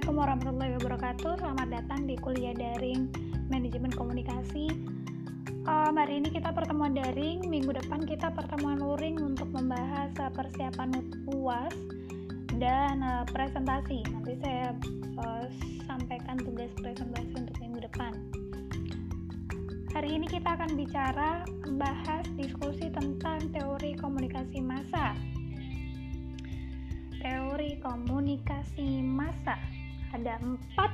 Assalamualaikum warahmatullahi wabarakatuh. Selamat datang di kuliah daring manajemen komunikasi. Um, hari ini kita pertemuan daring, minggu depan kita pertemuan luring untuk membahas uh, persiapan UAS dan uh, presentasi. Nanti saya uh, sampaikan tugas presentasi untuk minggu depan. Hari ini kita akan bicara membahas diskusi tentang teori komunikasi massa teori komunikasi massa. Ada empat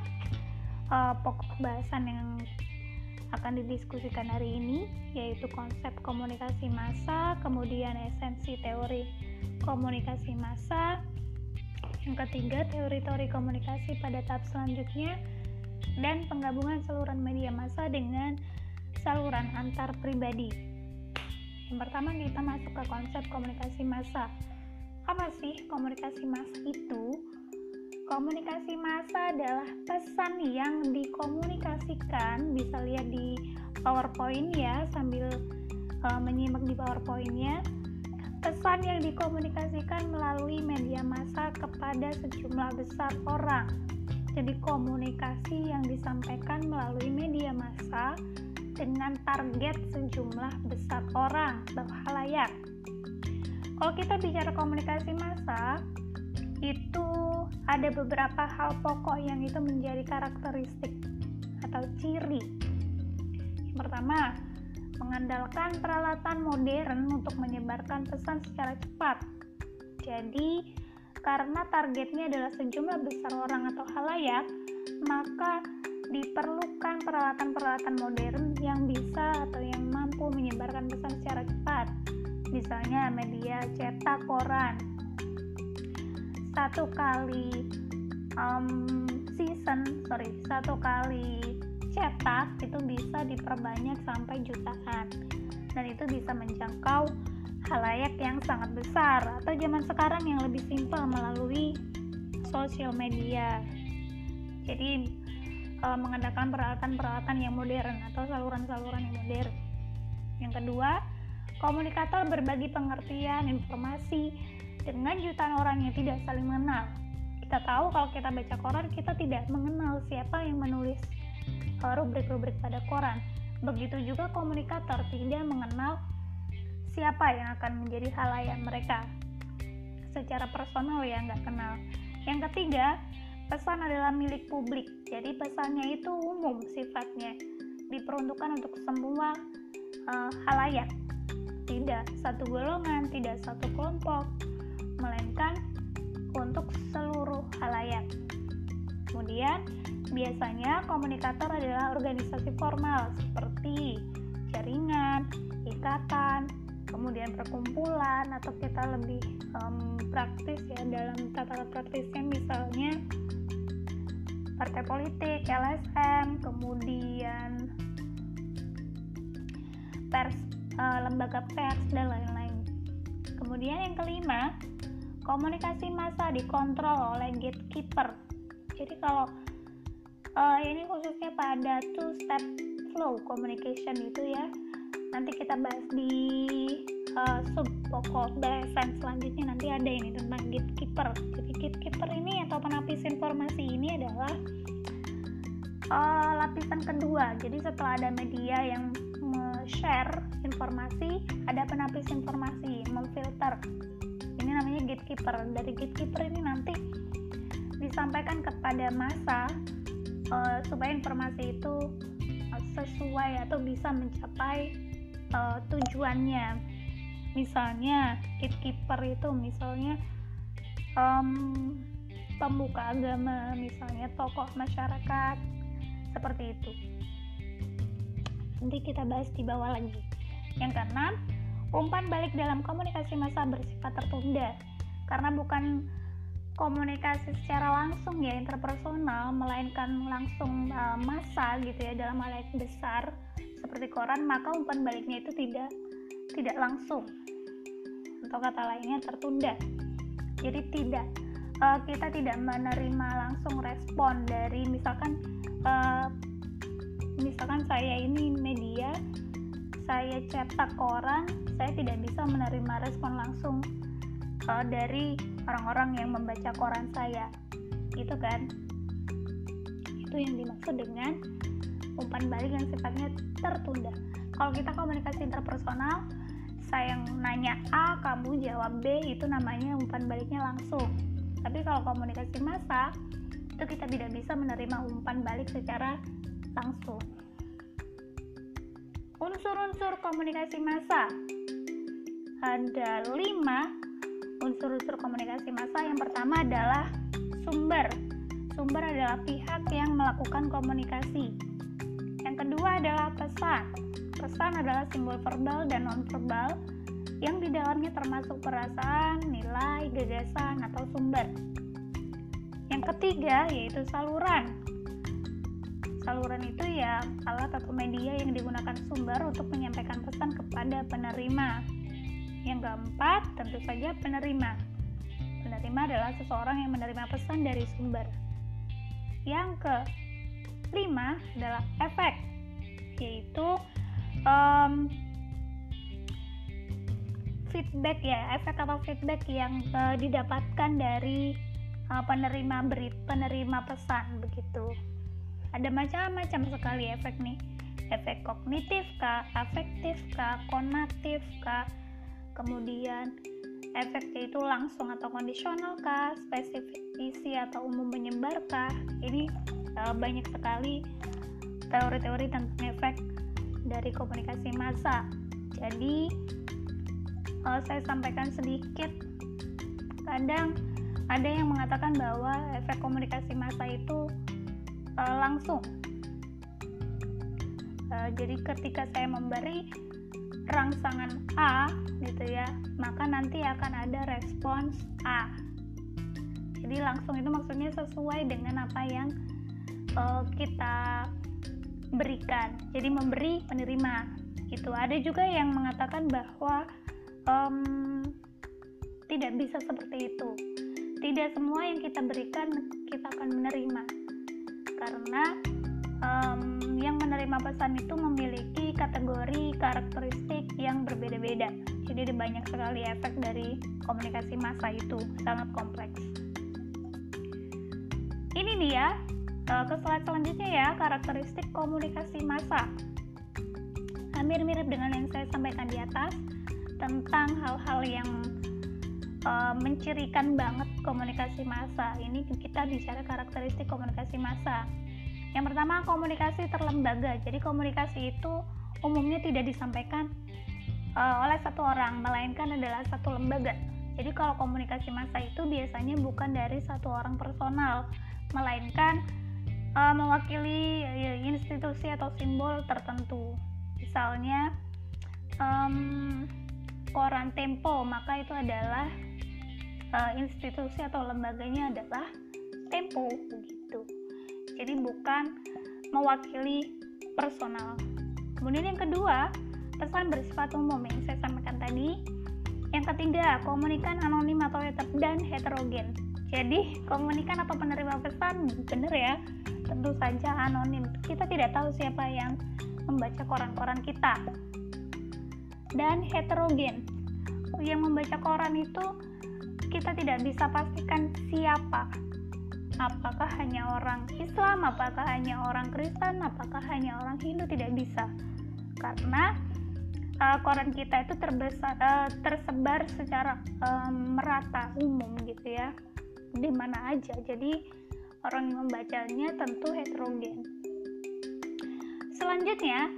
uh, pokok bahasan yang akan didiskusikan hari ini, yaitu konsep komunikasi massa, kemudian esensi teori komunikasi massa, yang ketiga teori-teori komunikasi pada tahap selanjutnya, dan penggabungan saluran media massa dengan saluran antar pribadi. Yang pertama kita masuk ke konsep komunikasi massa apa sih komunikasi massa itu? Komunikasi massa adalah pesan yang dikomunikasikan, bisa lihat di PowerPoint ya sambil uh, menyimak di PowerPointnya. Pesan yang dikomunikasikan melalui media massa kepada sejumlah besar orang. Jadi komunikasi yang disampaikan melalui media massa dengan target sejumlah besar orang atau halayak kalau kita bicara komunikasi massa itu ada beberapa hal pokok yang itu menjadi karakteristik atau ciri. Pertama mengandalkan peralatan modern untuk menyebarkan pesan secara cepat. Jadi karena targetnya adalah sejumlah besar orang atau halayak maka diperlukan peralatan-peralatan modern yang bisa atau yang mampu menyebarkan pesan secara cepat. Misalnya media cetak koran satu kali um, season sorry satu kali cetak itu bisa diperbanyak sampai jutaan. Dan itu bisa menjangkau halayak yang sangat besar atau zaman sekarang yang lebih simpel melalui sosial media. Jadi e, mengandalkan peralatan-peralatan yang modern atau saluran-saluran yang modern. Yang kedua Komunikator berbagi pengertian informasi dengan jutaan orang yang tidak saling mengenal. Kita tahu kalau kita baca koran, kita tidak mengenal siapa yang menulis eh, rubrik-rubrik pada koran. Begitu juga komunikator tidak mengenal siapa yang akan menjadi halayak mereka secara personal ya nggak kenal. Yang ketiga, pesan adalah milik publik. Jadi pesannya itu umum sifatnya, diperuntukkan untuk semua uh, halayak tidak satu golongan, tidak satu kelompok, melainkan untuk seluruh halayak. Kemudian, biasanya komunikator adalah organisasi formal seperti jaringan, ikatan, kemudian perkumpulan atau kita lebih um, praktis ya dalam tata praktisnya misalnya partai politik, LSM, kemudian pers uh, lembaga pers dan lain-lain. Kemudian yang kelima, komunikasi massa dikontrol oleh gatekeeper. Jadi kalau uh, ini khususnya pada two step flow communication itu ya, nanti kita bahas di uh, sub pokok bahasan selanjutnya nanti ada ini tentang gatekeeper. Jadi gatekeeper ini atau penapis informasi ini adalah uh, lapisan kedua. Jadi setelah ada media yang share informasi, ada penapis informasi, memfilter. Ini namanya gatekeeper. Dari gatekeeper ini nanti disampaikan kepada masa uh, supaya informasi itu uh, sesuai atau bisa mencapai uh, tujuannya. Misalnya gatekeeper itu misalnya um, pembuka agama, misalnya tokoh masyarakat seperti itu nanti kita bahas di bawah lagi yang keenam umpan balik dalam komunikasi massa bersifat tertunda. Karena bukan komunikasi secara langsung ya interpersonal melainkan langsung uh, massa gitu ya dalam hal yang besar seperti koran maka umpan baliknya itu tidak tidak langsung. Atau kata lainnya tertunda. Jadi tidak uh, kita tidak menerima langsung respon dari misalkan uh, misalkan saya ini media saya cetak koran saya tidak bisa menerima respon langsung uh, dari orang-orang yang membaca koran saya. Itu kan? Itu yang dimaksud dengan umpan balik yang sifatnya tertunda. Kalau kita komunikasi interpersonal saya yang nanya A kamu jawab B itu namanya umpan baliknya langsung. Tapi kalau komunikasi massa itu kita tidak bisa menerima umpan balik secara langsung unsur-unsur komunikasi massa. Ada lima unsur-unsur komunikasi massa. Yang pertama adalah sumber. Sumber adalah pihak yang melakukan komunikasi. Yang kedua adalah pesan. Pesan adalah simbol verbal dan non-verbal yang di dalamnya termasuk perasaan, nilai, gagasan, atau sumber. Yang ketiga yaitu saluran. Saluran itu ya alat atau media yang digunakan sumber untuk menyampaikan pesan kepada penerima. Yang keempat, tentu saja penerima. Penerima adalah seseorang yang menerima pesan dari sumber. Yang kelima adalah efek, yaitu um, feedback ya, efek atau feedback yang uh, didapatkan dari uh, penerima beri penerima pesan begitu. Ada macam-macam sekali efek nih. Efek kognitif kah, afektif kah, konatif kah, kemudian efeknya itu langsung atau kondisional kah, spesifik isi atau umum menyebar kah. Ini uh, banyak sekali teori-teori tentang efek dari komunikasi massa. Jadi uh, saya sampaikan sedikit. Kadang ada yang mengatakan bahwa efek komunikasi massa itu uh, langsung. Uh, jadi ketika saya memberi rangsangan A gitu ya maka nanti akan ada respons A. Jadi langsung itu maksudnya sesuai dengan apa yang uh, kita berikan. Jadi memberi penerima itu ada juga yang mengatakan bahwa um, tidak bisa seperti itu. Tidak semua yang kita berikan kita akan menerima karena um, yang menerima pesan itu memiliki kategori karakteristik yang berbeda-beda. Jadi ada banyak sekali efek dari komunikasi massa itu, sangat kompleks. Ini dia uh, ke slide selanjutnya ya, karakteristik komunikasi massa. Hampir mirip dengan yang saya sampaikan di atas tentang hal-hal yang uh, mencirikan banget komunikasi massa. Ini kita bicara karakteristik komunikasi massa yang pertama, komunikasi terlembaga. Jadi komunikasi itu umumnya tidak disampaikan uh, oleh satu orang, melainkan adalah satu lembaga. Jadi kalau komunikasi massa itu biasanya bukan dari satu orang personal, melainkan uh, mewakili ya, institusi atau simbol tertentu. Misalnya um, koran Tempo, maka itu adalah uh, institusi atau lembaganya adalah Tempo begitu jadi bukan mewakili personal. Kemudian yang kedua pesan bersifat umum yang saya sampaikan tadi. Yang ketiga komunikan anonim atau dan heterogen. Jadi komunikan atau penerima pesan benar ya tentu saja anonim. Kita tidak tahu siapa yang membaca koran-koran kita. Dan heterogen. Yang membaca koran itu kita tidak bisa pastikan siapa. Apakah hanya orang Islam, apakah hanya orang Kristen, apakah hanya orang Hindu? Tidak bisa. Karena uh, koran kita itu terbesar, uh, tersebar secara um, merata umum gitu ya. Di mana aja. Jadi orang yang membacanya tentu heterogen. Selanjutnya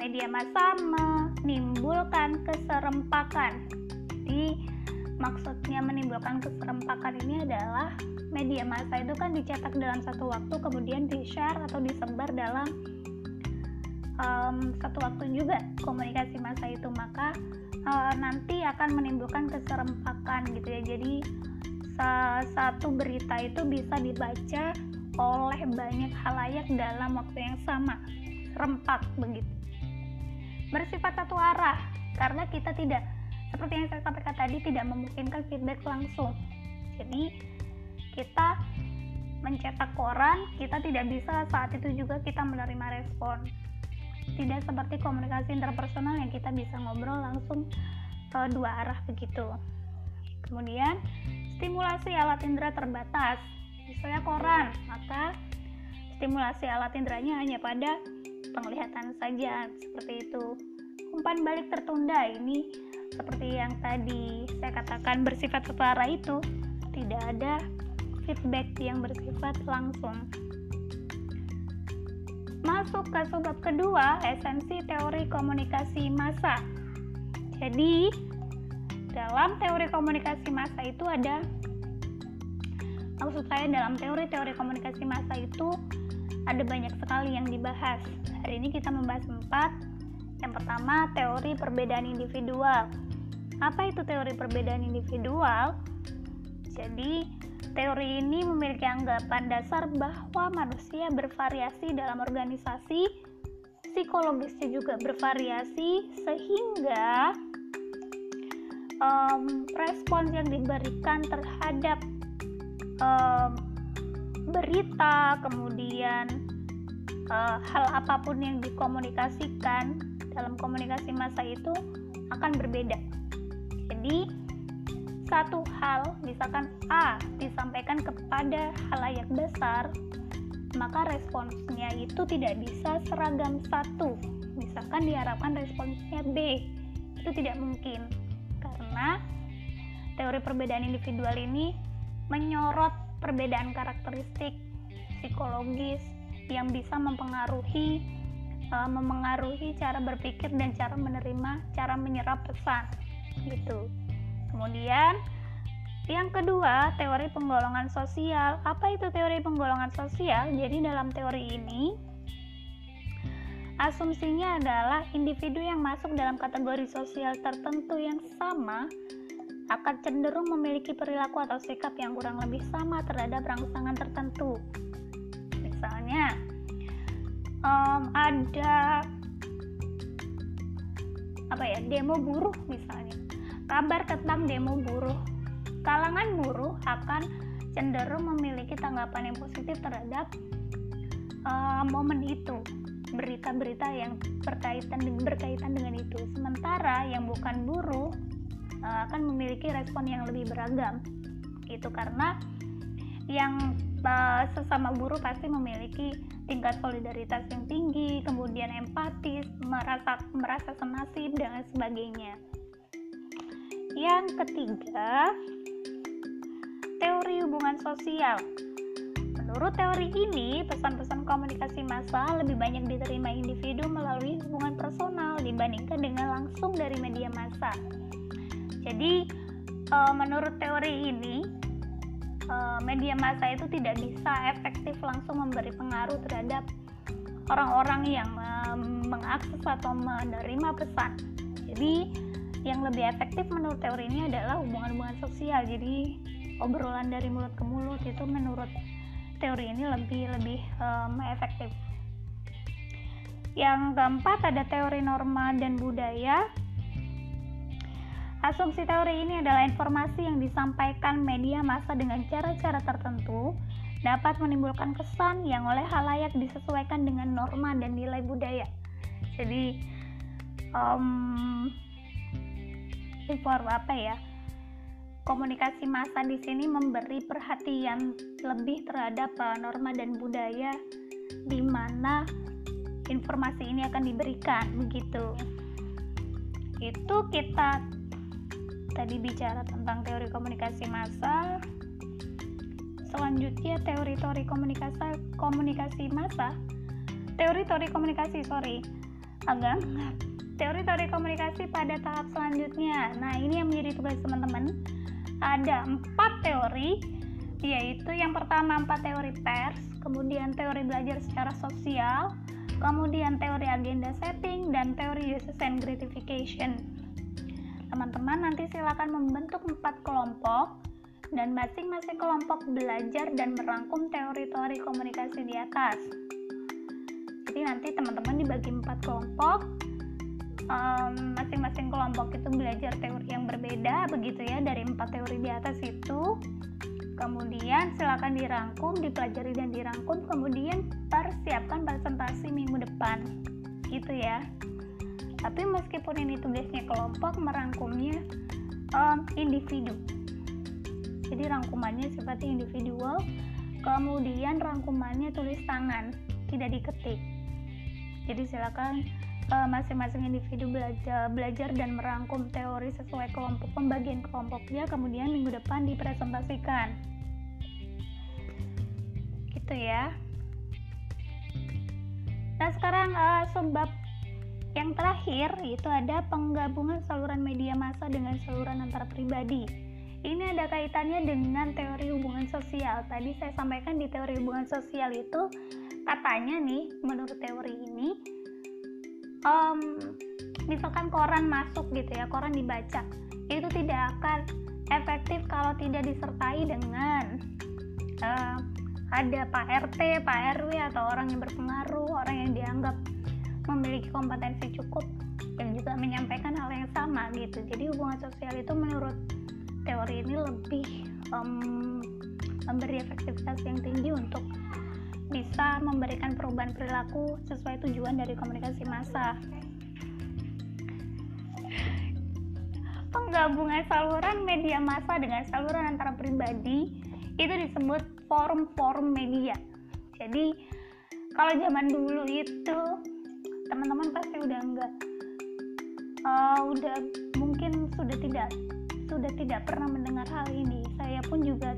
media massa menimbulkan keserempakan jadi maksudnya menimbulkan keserempakan ini adalah media massa itu kan dicetak dalam satu waktu kemudian di share atau disebar dalam um, satu waktu juga komunikasi massa itu. Maka uh, nanti akan menimbulkan keserempakan gitu ya. Jadi satu berita itu bisa dibaca oleh banyak halayak dalam waktu yang sama rempak begitu. Bersifat satu arah karena kita tidak seperti yang saya sampaikan tadi tidak memungkinkan feedback langsung jadi kita mencetak koran, kita tidak bisa saat itu juga kita menerima respon. Tidak seperti komunikasi interpersonal yang kita bisa ngobrol langsung ke dua arah begitu. Kemudian, stimulasi alat indera terbatas. Misalnya koran, maka stimulasi alat inderanya hanya pada penglihatan saja seperti itu umpan balik tertunda ini seperti yang tadi saya katakan bersifat setara itu tidak ada feedback yang bersifat langsung. Masuk ke subbab kedua esensi teori komunikasi massa. Jadi dalam teori komunikasi massa itu ada maksud saya dalam teori-teori komunikasi massa itu ada banyak sekali yang dibahas. Hari ini kita membahas empat yang pertama teori perbedaan individual. Apa itu teori perbedaan individual? Jadi teori ini memiliki anggapan dasar bahwa manusia bervariasi dalam organisasi psikologisnya juga bervariasi sehingga um, respons yang diberikan terhadap um, berita kemudian uh, hal apa pun yang dikomunikasikan dalam komunikasi masa itu akan berbeda. Jadi satu hal misalkan A disampaikan kepada halayak besar maka responsnya itu tidak bisa seragam satu. Misalkan diharapkan responsnya B itu tidak mungkin. Karena teori perbedaan individual ini menyorot perbedaan karakteristik psikologis yang bisa mempengaruhi uh, memengaruhi cara berpikir dan cara menerima, cara menyerap pesan gitu. Kemudian yang kedua, teori penggolongan sosial. Apa itu teori penggolongan sosial? Jadi dalam teori ini Asumsinya adalah individu yang masuk dalam kategori sosial tertentu yang sama akan cenderung memiliki perilaku atau sikap yang kurang lebih sama terhadap rangsangan tertentu. Misalnya, um, ada apa ya demo buruh misalnya, kabar tentang demo buruh, kalangan buruh akan cenderung memiliki tanggapan yang positif terhadap uh, momen itu berita-berita yang berkaitan berkaitan dengan itu. Sementara yang bukan buruh uh, akan memiliki respon yang lebih beragam. Gitu karena yang uh, sesama buruh pasti memiliki tingkat solidaritas yang tinggi, kemudian empatis, merasa merasa senasib dan sebagainya. Yang ketiga, teori hubungan sosial. Menurut teori ini, pesan-pesan komunikasi massa lebih banyak diterima individu melalui hubungan personal dibandingkan dengan langsung dari media massa. Jadi, e, menurut teori ini, media massa itu tidak bisa efektif langsung memberi pengaruh terhadap orang-orang yang mengakses atau menerima pesan. Jadi, yang lebih efektif menurut teori ini adalah hubungan-hubungan sosial. Jadi, obrolan dari mulut ke mulut itu menurut teori ini lebih lebih um, efektif. Yang keempat ada teori norma dan budaya. Asumsi teori ini adalah informasi yang disampaikan media massa dengan cara-cara tertentu dapat menimbulkan kesan yang oleh halayak disesuaikan dengan norma dan nilai budaya. Jadi um, inform apa ya? komunikasi massa di sini memberi perhatian lebih terhadap uh, norma dan budaya di mana informasi ini akan diberikan begitu. Itu kita tadi bicara tentang teori komunikasi massa. Selanjutnya teori-teori komunikasi komunikasi massa. Teori-teori komunikasi, sorry, agak teori-teori komunikasi pada tahap selanjutnya. Nah, ini yang menjadi tugas teman-teman ada empat teori yaitu yang pertama empat teori pers kemudian teori belajar secara sosial kemudian teori agenda setting dan teori uses and gratification teman-teman nanti silakan membentuk empat kelompok dan masing-masing kelompok belajar dan merangkum teori-teori komunikasi di atas. Jadi nanti teman-teman dibagi empat kelompok. Masing-masing um, kelompok itu belajar teori yang berbeda begitu ya dari empat teori di atas itu. Kemudian silakan dirangkum dipelajari dan dirangkum kemudian persiapkan presentasi minggu depan. Gitu ya tapi meskipun ini tugasnya kelompok merangkumnya um, individu. Jadi rangkumannya seperti individual kemudian rangkumannya tulis tangan tidak diketik. Jadi silakan uh, masing-masing individu belajar belajar dan merangkum teori sesuai kelompok pembagian kelompoknya kemudian minggu depan dipresentasikan. Gitu ya. Nah sekarang uh, sebab yang terakhir itu ada penggabungan saluran media massa dengan saluran antara pribadi ini ada kaitannya dengan teori hubungan sosial. Tadi saya sampaikan di teori hubungan sosial itu katanya nih, menurut teori ini, um, misalkan koran masuk gitu ya, koran dibaca, itu tidak akan efektif kalau tidak disertai dengan uh, ada Pak RT, Pak RW atau orang yang berpengaruh, orang yang dianggap memiliki kompetensi cukup yang juga menyampaikan hal yang sama gitu. Jadi hubungan sosial itu menurut teori ini lebih um, memberi efektivitas yang tinggi untuk bisa memberikan perubahan perilaku sesuai tujuan dari komunikasi massa. Penggabungan saluran media massa dengan saluran antara pribadi itu disebut forum-forum media. Jadi kalau zaman dulu itu teman-teman pasti udah enggak uh, udah mungkin sudah tidak sudah tidak pernah mendengar hal ini. Saya pun juga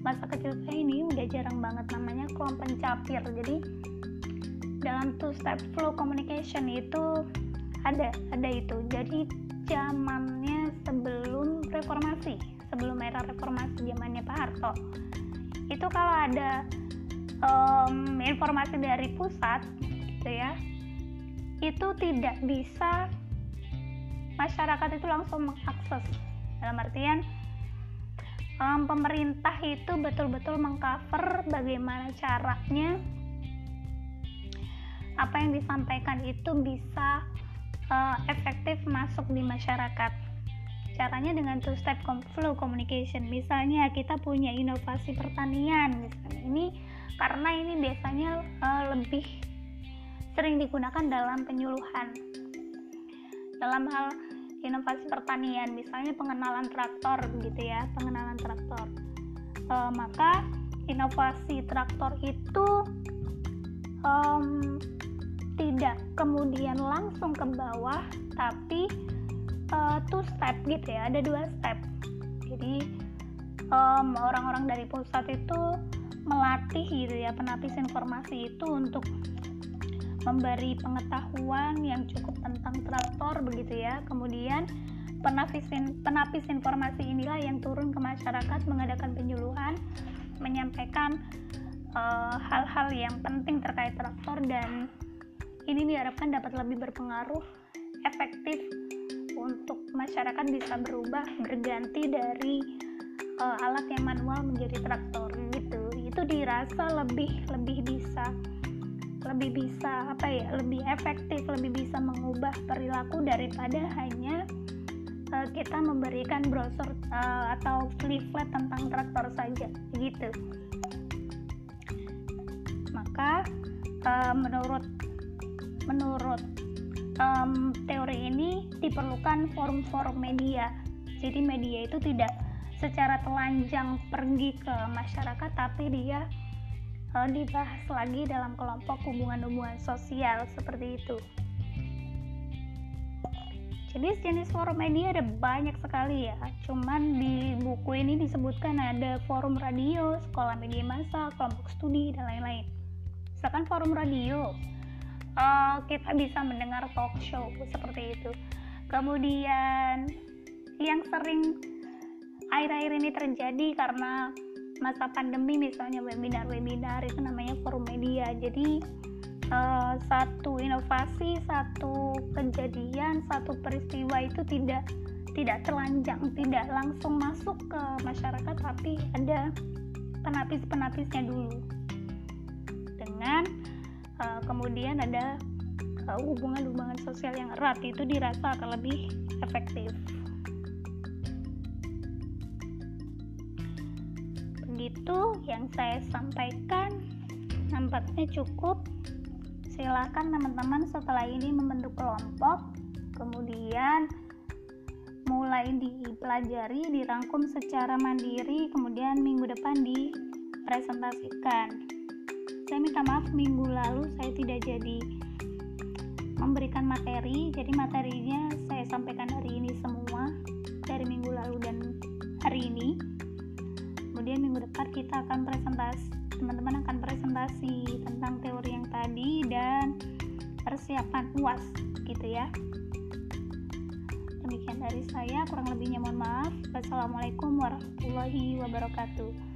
masa kecil saya ini udah jarang banget namanya kelompok pencapir. Jadi dalam two step flow communication itu ada ada itu. Jadi zamannya sebelum reformasi sebelum era reformasi zamannya Pak Harto itu kalau ada um, informasi dari pusat gitu ya itu tidak bisa masyarakat itu langsung mengakses. Dalam artian um, pemerintah itu betul-betul mengcover bagaimana caranya apa yang disampaikan itu bisa uh, efektif masuk di masyarakat. Caranya dengan two step flow communication. Misalnya kita punya inovasi pertanian misalnya. Ini karena ini biasanya uh, lebih sering digunakan dalam penyuluhan. Dalam hal inovasi pertanian misalnya pengenalan traktor gitu ya pengenalan traktor. E, maka inovasi traktor itu um, tidak kemudian langsung ke bawah tapi uh, two step gitu ya ada dua step. Jadi orang orang-orang dari pusat itu melatih gitu ya penapis informasi itu untuk memberi pengetahuan yang cukup tentang traktor begitu ya. Kemudian penapis, penapis informasi inilah yang turun ke masyarakat mengadakan penyuluhan menyampaikan eh, hal-hal uh, yang penting terkait traktor dan ini diharapkan dapat lebih berpengaruh efektif untuk masyarakat bisa berubah berganti dari uh, alat yang manual menjadi traktor gitu. Itu dirasa lebih lebih bisa lebih bisa apa ya lebih efektif lebih bisa mengubah perilaku daripada hanya uh, kita memberikan brosur uh, atau leaflet tentang traktor saja gitu. Maka uh, menurut menurut um, teori ini diperlukan forum-forum media. Jadi media itu tidak secara telanjang pergi ke masyarakat tapi dia uh, dibahas lagi dalam kelompok hubungan-hubungan sosial seperti itu. Jadi jenis forum media ada banyak sekali ya. Cuman di buku ini disebutkan ada forum radio, sekolah media massa, kelompok studi dan lain-lain. Misalkan forum radio, uh, kita bisa mendengar talk show seperti itu. Kemudian yang sering akhir-akhir ini terjadi karena masa pandemi misalnya webinar-webinar itu namanya forum media. Jadi uh, satu inovasi satu kejadian satu peristiwa itu tidak tidak telanjang tidak langsung masuk ke masyarakat tapi ada penapis-penapisnya dulu. Dengan uh, kemudian ada uh, hubungan-hubungan sosial yang erat itu dirasa akan lebih efektif itu yang saya sampaikan. Nampaknya cukup. Silakan teman-teman setelah ini membentuk kelompok kemudian mulai dipelajari dirangkum secara mandiri kemudian minggu depan di presentasikan saya minta maaf minggu lalu saya tidak jadi memberikan materi jadi materinya saya sampaikan hari ini semua dari minggu lalu dan hari ini kemudian minggu depan kita akan presentasi teman-teman akan presentasi tentang teori yang tadi dan persiapan UAS gitu ya. Demikian dari saya kurang lebihnya mohon maaf. Wassalamualaikum warahmatullahi wabarakatuh